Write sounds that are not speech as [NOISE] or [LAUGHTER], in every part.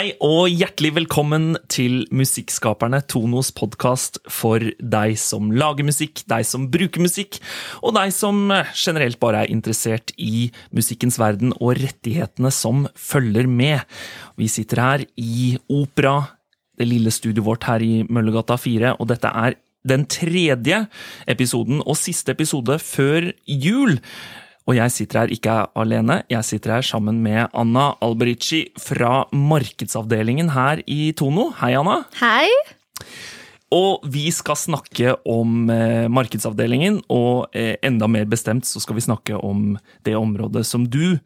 Hei og hjertelig velkommen til Musikkskaperne, Tonos podkast for deg som lager musikk, deg som bruker musikk, og deg som generelt bare er interessert i musikkens verden og rettighetene som følger med. Vi sitter her i Opera, det lille studioet vårt her i Møllergata 4, og dette er den tredje episoden og siste episode før jul. Og jeg sitter her ikke alene, jeg sitter her sammen med Anna Alberici fra markedsavdelingen her i Tono. Hei, Anna. Hei. Og vi skal snakke om eh, markedsavdelingen, og eh, enda mer bestemt så skal vi snakke om det området som du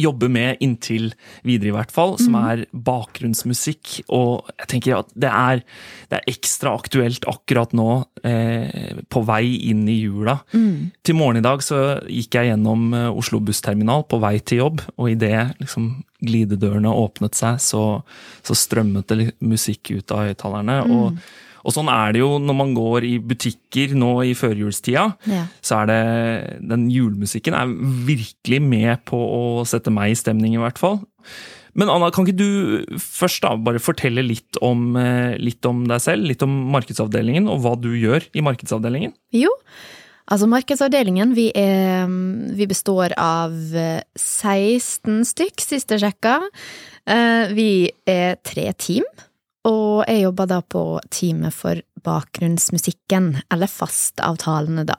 jobber med inntil videre, i hvert fall, som Mhm. er bakgrunnsmusikk. Og jeg tenker at det er, det er ekstra aktuelt akkurat nå, eh, på vei inn i jula. Mm. Til morgen i dag så gikk jeg gjennom eh, Oslo bussterminal på vei til jobb, og idet liksom glidedørene åpnet seg, så, så strømmet det musikk ut av høyttalerne. Og, og sånn er det jo når man går i butikker nå i førjulstida. Ja. Så er det Den julemusikken er virkelig med på å sette meg i stemning, i hvert fall. Men Anna, kan ikke du først da bare fortelle litt om, eh, litt om deg selv, litt om markedsavdelingen, og hva du gjør i markedsavdelingen? Jo, altså markedsavdelingen, vi, er, vi består av eh, 16 stykk, siste sjekka. Eh, Vi er tre team, og jeg jobber da på teamet for bakgrunnsmusikken, eller fastavtalene, da.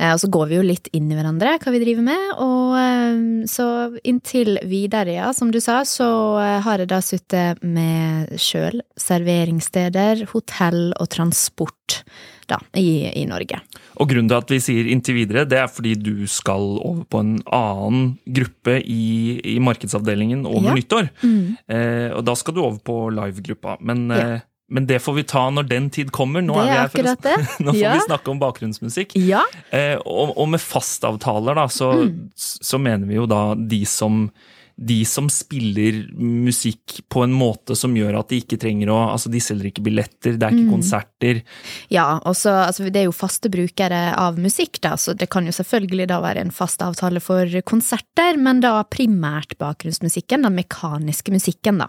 Eh, Og så går vi jo litt inn i hverandre, hva vi driver med, og eh, så inntil videre, ja, som du sa, så eh, har jeg da sittet med sjøl serveringssteder, hotell og transport, da, i, i Norge. Og grunnen til at vi sier inntil videre, det er fordi du skal over på en annen gruppe i, i markedsavdelingen over Ja. nyttår. Mm. Eh, og da skal du over på live-gruppa. Men, Ja. eh, men det får vi ta når den tid kommer. Nå vi er her for. [LAUGHS] Nå får Ja. vi snakke om bakgrunnsmusikk. Ja, Eh, og, og med fastavtaler, da, så, Mm. så mener vi jo da de som de som spiller musikk på en måte som gjør at de ikke trenger å Altså, de selger ikke billetter, det er ikke Mm. konserter. Ja, og så, altså, det er jo faste brukere av musikk, da, så det kan jo selvfølgelig da være en fast avtale for konserter, men da primært bakgrunnsmusikken, den mekaniske musikken, da.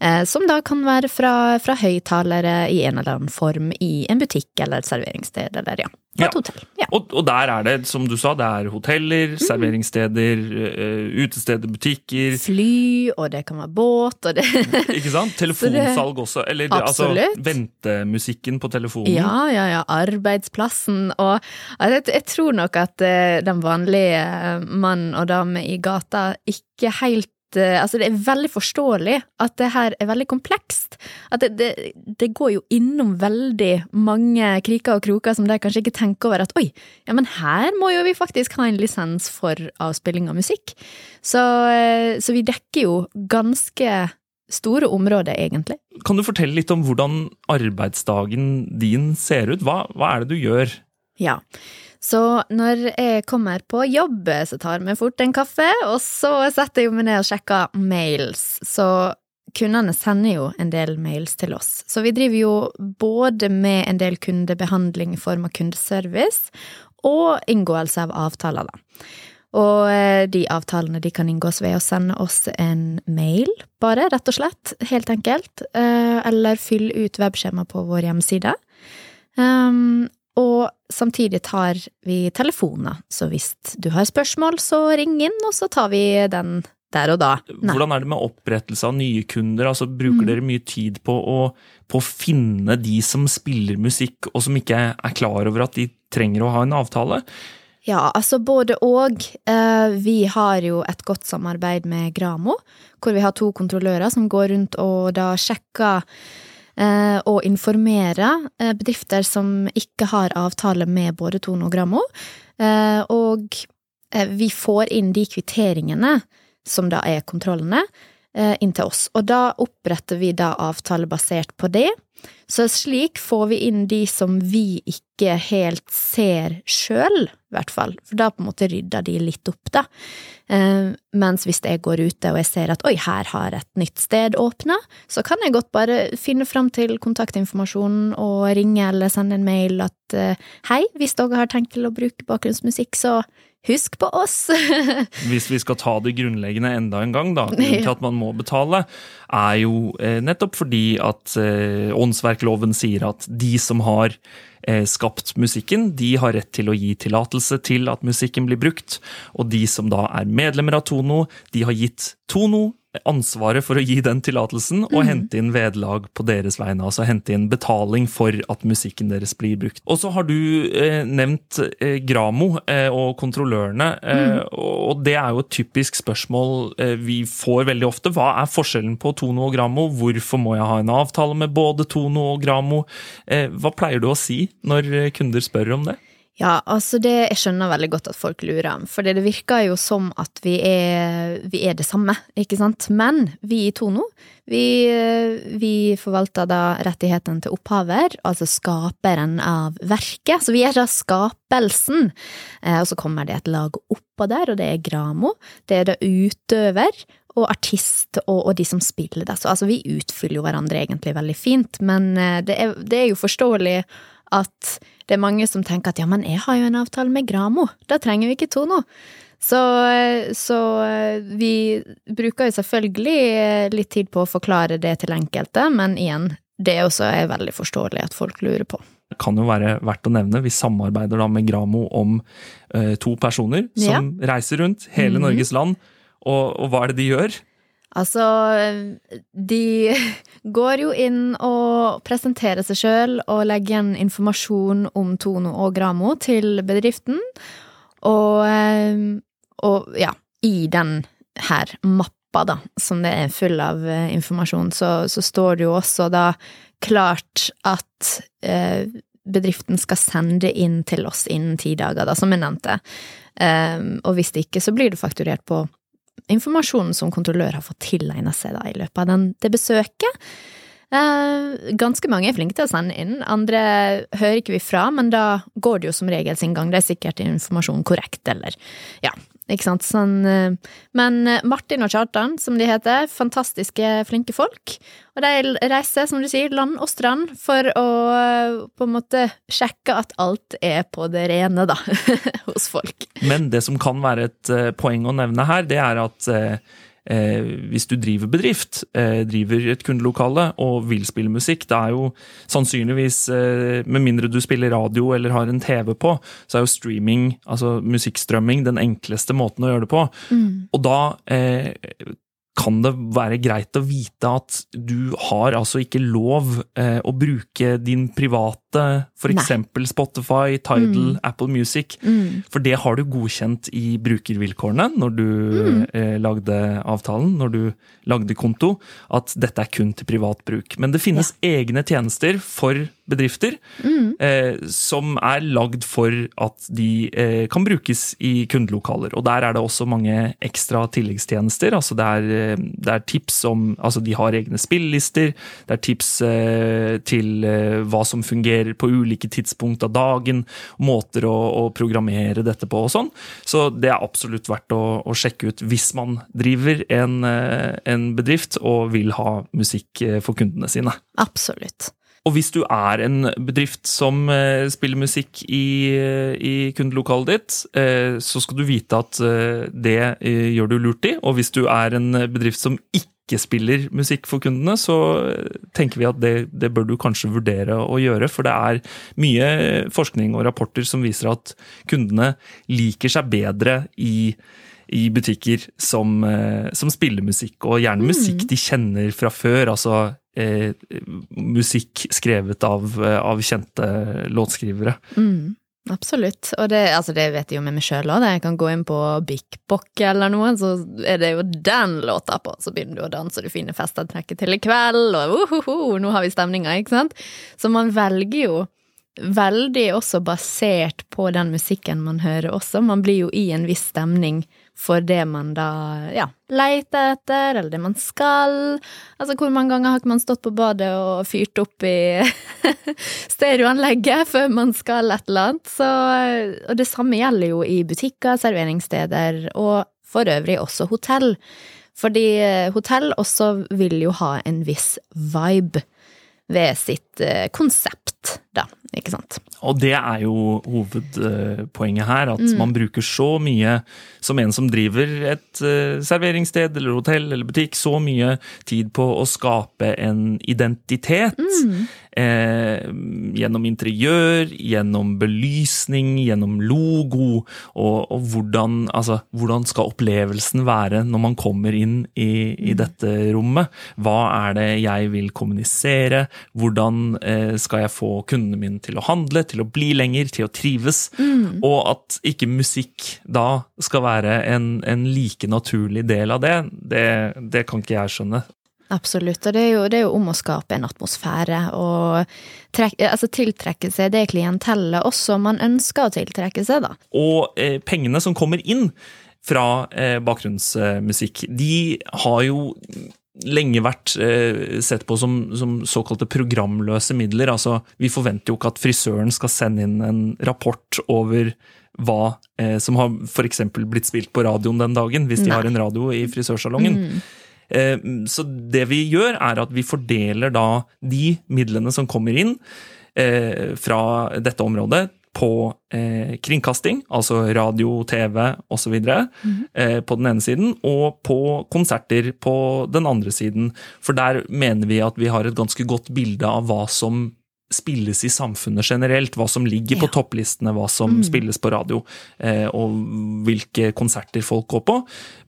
Eh, som da kan være fra, fra høyttalere i en eller annen form i en butikk eller et serveringssted, eller ja, Ja. Ja. Og, og der er det, som du sa, det er hoteller, Mm. serveringssteder, eh, utesteder, butikker. Fly, og det kan være båt, og det [LAUGHS] Ikke sant? Telefonsalg også. Eller det- altså ventemusikken på telefonen. Ja, ja, ja. Arbeidsplassen. Og altså, jeg, jeg tror nok at eh, den vanlige eh, mann og dame i gata ikke helt eh, Altså, det er veldig forståelig at det her er veldig komplekst. At det, det, det går jo innom veldig mange kriker og kroker som de kanskje ikke tenker over at oi, ja, men her må jo vi faktisk ha en lisens for avspilling av musikk. Så, eh, så vi dekker jo ganske store områder, egentlig. Kan du fortelle litt om hvordan arbeidsdagen din ser ut? Hva, hva er det du gjør? Ja. Så når jeg kommer på jobb, så tar jeg meg fort en kaffe, og så setter jeg meg ned og sjekker mails. Så kundene sender jo en del mails til oss. Så vi driver jo både med en del kundebehandling i form av kundeservice, og inngåelse av avtaler, da. Og eh, de avtalene de kan inngås ved å sende oss en mail, bare, rett og slett. Helt enkelt. Eh, Eller fylle ut webskjema på vår hjemmeside. Um, og samtidig tar vi telefoner, så hvis du har spørsmål, så ring inn, og så tar vi den der og da. Nei. Hvordan er det med opprettelse av nye kunder? Altså, bruker Mm. dere mye tid på å, på å finne de som spiller musikk, og som ikke er klar over at de trenger å ha en avtale? Ja, altså både og. Eh, Vi har jo et godt samarbeid med Gramo, hvor vi har to kontrollører som går rundt og da sjekker eh, og informerer eh, bedrifter som ikke har avtale med både Tone og Gramo. Eh, Og vi får inn de kvitteringene, som da er kontrollene, inn til oss. Og da oppretter vi da avtale basert på det. Så slik får vi inn de som vi ikke helt ser sjøl, i hvert fall. For da på en måte rydder de litt opp, da. Eh, mens hvis jeg går ute og jeg ser at oi, her har et nytt sted åpna, så kan jeg godt bare finne fram til kontaktinformasjonen og ringe eller sende en mail at eh, hei, hvis dere har tenkt til å bruke bakgrunnsmusikk, så husk på oss! [LAUGHS] Hvis vi skal ta det grunnleggende enda en gang, da. Grunnen til at man må betale, er jo eh, nettopp fordi at eh, åndsverkloven sier at de som har eh, skapt musikken, de har rett til å gi tillatelse til at musikken blir brukt. Og de som da er medlemmer av Tono, de har gitt Tono ansvaret for å gi den tillatelsen og mm. hente inn vederlag på deres vegne. Altså hente inn betaling for at musikken deres blir brukt. Og så har du eh, nevnt eh, Gramo eh, og kontrollørene, eh, mm. og det er jo et typisk spørsmål eh, vi får veldig ofte. Hva er forskjellen på Tono og Gramo? Hvorfor må jeg ha en avtale med både Tono og Gramo? Eh, hva pleier du å si når kunder spør om det? Ja, altså det, jeg skjønner veldig godt at folk lurer, for det virker jo som at vi er, vi er det samme, ikke sant? Men vi i Tono, vi, vi forvalter da rettighetene til opphaver, altså skaperen av verket, så vi er da skapelsen. Eh, og så kommer det et lag oppå der, og det er Gramo, det er da utøver, og artist og, og, de som spiller det. Så altså, vi utfyller jo hverandre egentlig veldig fint, men eh, det er, det er jo forståelig at det er mange som tenker at ja, men jeg har jo en avtale med Gramo, da trenger vi ikke Tono. Så, så vi bruker jo selvfølgelig litt tid på å forklare det til enkelte, men igjen, det også er veldig forståelig at folk lurer på. Det kan jo være verdt å nevne, vi samarbeider da med Gramo om to personer som ja. reiser rundt hele mm. Norges land, og, og hva er det de gjør? Altså, de [LAUGHS] går jo inn og presenterer seg sjøl og legger igjen informasjon om Tono og Gramo til bedriften. Og, eh, og ja, i den her mappa, da, som det er full av eh, informasjon, så, så står det jo også da klart at eh, bedriften skal sende inn til oss innen ti dager, da, som jeg nevnte. Um, og hvis det ikke, så blir det fakturert på informasjonen som kontrollør har fått tilegna seg da, i løpet av den, det besøket. Eh, ganske mange er flinke til å sende inn, andre hører ikke vi fra, men da går det jo som regel sin gang, det er sikkert informasjon korrekt, eller ja, ikke sant. Sånn, eh, men eh, Martin og Kjartan, som de heter, fantastiske, flinke folk. Og de reiser, som du sier, land og strand for å eh, på en måte sjekke at alt er på det rene, da, [LAUGHS] hos folk. Men det som kan være et poeng å nevne her, det er at eh, hvis du driver bedrift, eh, driver et kundelokale og vil spille musikk, det er jo sannsynligvis, eh, med mindre du spiller radio eller har en TV på, så er jo streaming, altså musikkstrømming, den enkleste måten å gjøre det på. Mm. Og da eh, kan det være greit å vite at du har altså ikke lov eh, å bruke din private f.eks. Spotify, Tidal, mm. Apple Music. Mm. For det har du godkjent i brukervilkårene når du mm. eh, lagde avtalen, når du lagde konto, at dette er kun til privat bruk. Men det finnes ja. egne tjenester for bedrifter mm. eh, som er lagd for at de eh, kan brukes i kundelokaler. Og der er det også mange ekstra tilleggstjenester. altså det er, eh, det er tips om Altså de har egne spillelister, det er tips eh, til eh, hva som fungerer på ulike tidspunkt av dagen, måter å, å, programmere dette på og sånn. Så det er absolutt verdt å, å sjekke ut hvis man driver en, eh, en bedrift og vil ha musikk for kundene sine. Absolutt. Og hvis du er en bedrift som eh, spiller musikk i, eh, i kundelokalet ditt, eh, så skal du vite at det gjør du lurt i. Og hvis du er en bedrift som ikke spiller musikk for kundene, så tenker vi at det, det, bør du kanskje vurdere å gjøre. For det er mye forskning og rapporter som viser at kundene liker seg bedre i i butikker som, som spiller musikk, og gjerne musikk mm. de kjenner fra før. Altså eh, musikk skrevet av, eh, av kjente låtskrivere. Mm, absolutt. Og det, altså det, vet jeg jo med meg sjøl òg. Jeg kan gå inn på Bik Bok eller noe, så er det jo den låta på. Så begynner du å danse, og du finner festantrekket til i kveld, og uh, nå har vi stemninga, ikke sant? Så man velger jo veldig også basert på den musikken man hører også. Man blir jo i en viss stemning for det man da ja, leter etter, eller det man skal. Altså, hvor mange ganger har ikke man stått på badet og fyrt opp i [LAUGHS] stereoanlegget før man skal et eller annet? Så, og det samme gjelder jo i butikker, serveringssteder, og for øvrig også hotell. Fordi eh, hotell også vil jo ha en viss vibe ved sitt eh, konsept. da, ikke sant. Og det er jo hovedpoenget her, at Mm. man bruker så mye, som en som driver et eh, serveringssted eller hotell eller butikk, så mye tid på å skape en identitet. Mm. Eh, gjennom interiør, gjennom belysning, gjennom logo, og, og hvordan, altså, hvordan skal opplevelsen være når man kommer inn i, i dette rommet? Hva er det jeg vil kommunisere? Hvordan eh, skal jeg få kundene mine til å handle, til å bli lenger, til å trives? Og at ikke musikk da skal være en, en like naturlig del av det, det, det kan ikke jeg skjønne. Absolutt, og det er, jo, det er jo om å skape en atmosfære og trek, altså tiltrekke seg det klientellet også man ønsker å tiltrekke seg, da. Og eh, pengene som kommer inn fra eh, bakgrunnsmusikk, de har jo lenge vært eh, sett på som, som såkalte programløse midler. Altså, vi forventer jo ikke at frisøren skal sende inn en rapport over hva eh, som har f.eks. blitt spilt på radioen den dagen, hvis de Nei. har en radio i frisørsalongen. Eh, Så det vi gjør, er at vi fordeler da de midlene som kommer inn eh, fra dette området, på eh, kringkasting, altså radio, TV osv., eh, på den ene siden, og på konserter på den andre siden. For der mener vi at vi har et ganske godt bilde av hva som spilles i samfunnet generelt, hva som ligger på topplistene, hva som spilles på radio, eh, og hvilke konserter folk går på.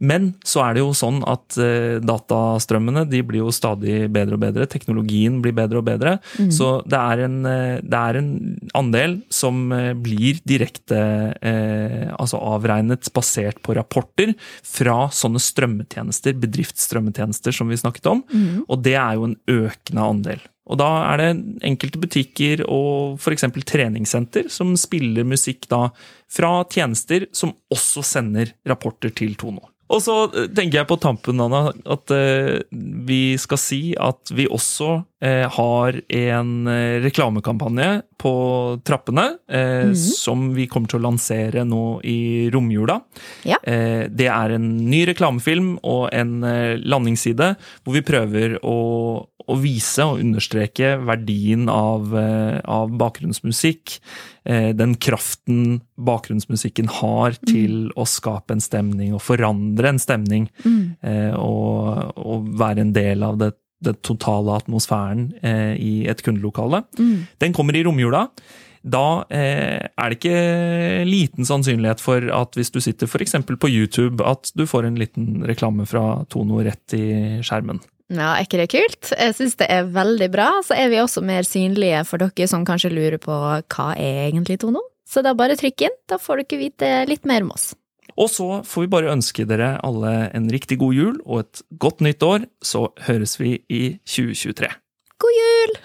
Men så er det jo sånn at eh, datastrømmene de blir jo stadig bedre og bedre, teknologien blir bedre og bedre, så det er, en, eh, det er en andel som blir direkte eh, altså avregnet basert på rapporter fra sånne strømmetjenester, bedriftsstrømmetjenester som vi snakket om, og det er jo en økende andel. Og da er det enkelte butikker og f.eks. treningssenter som spiller musikk da fra tjenester som også sender rapporter til Tono. Og så eh, tenker jeg på tampen, Anna, at eh, vi skal si at vi også eh, har en reklamekampanje på trappene, eh, som vi kommer til å lansere nå i romjula. Ja. Det er en ny reklamefilm og en landingsside hvor vi prøver å, å vise og understreke verdien av, eh, av bakgrunnsmusikk. eh, Den kraften bakgrunnsmusikken har til å skape en stemning og forandre en stemning. Mm. Og, og være en del av det, det totale atmosfæren eh, i et kundelokale. Den kommer i romjula. Da eh, er det ikke liten sannsynlighet for at hvis du sitter f.eks. på YouTube, at du får en liten reklame fra Tono rett i skjermen. Ja, er ikke det kult? Jeg syns det er veldig bra. Så er vi også mer synlige for dere som kanskje lurer på hva er egentlig Tono. Så da bare trykk inn, da får dere vite litt mer om oss. Og så får vi bare ønske dere alle en riktig god jul og et godt nytt år, så høres vi i 2023. God jul!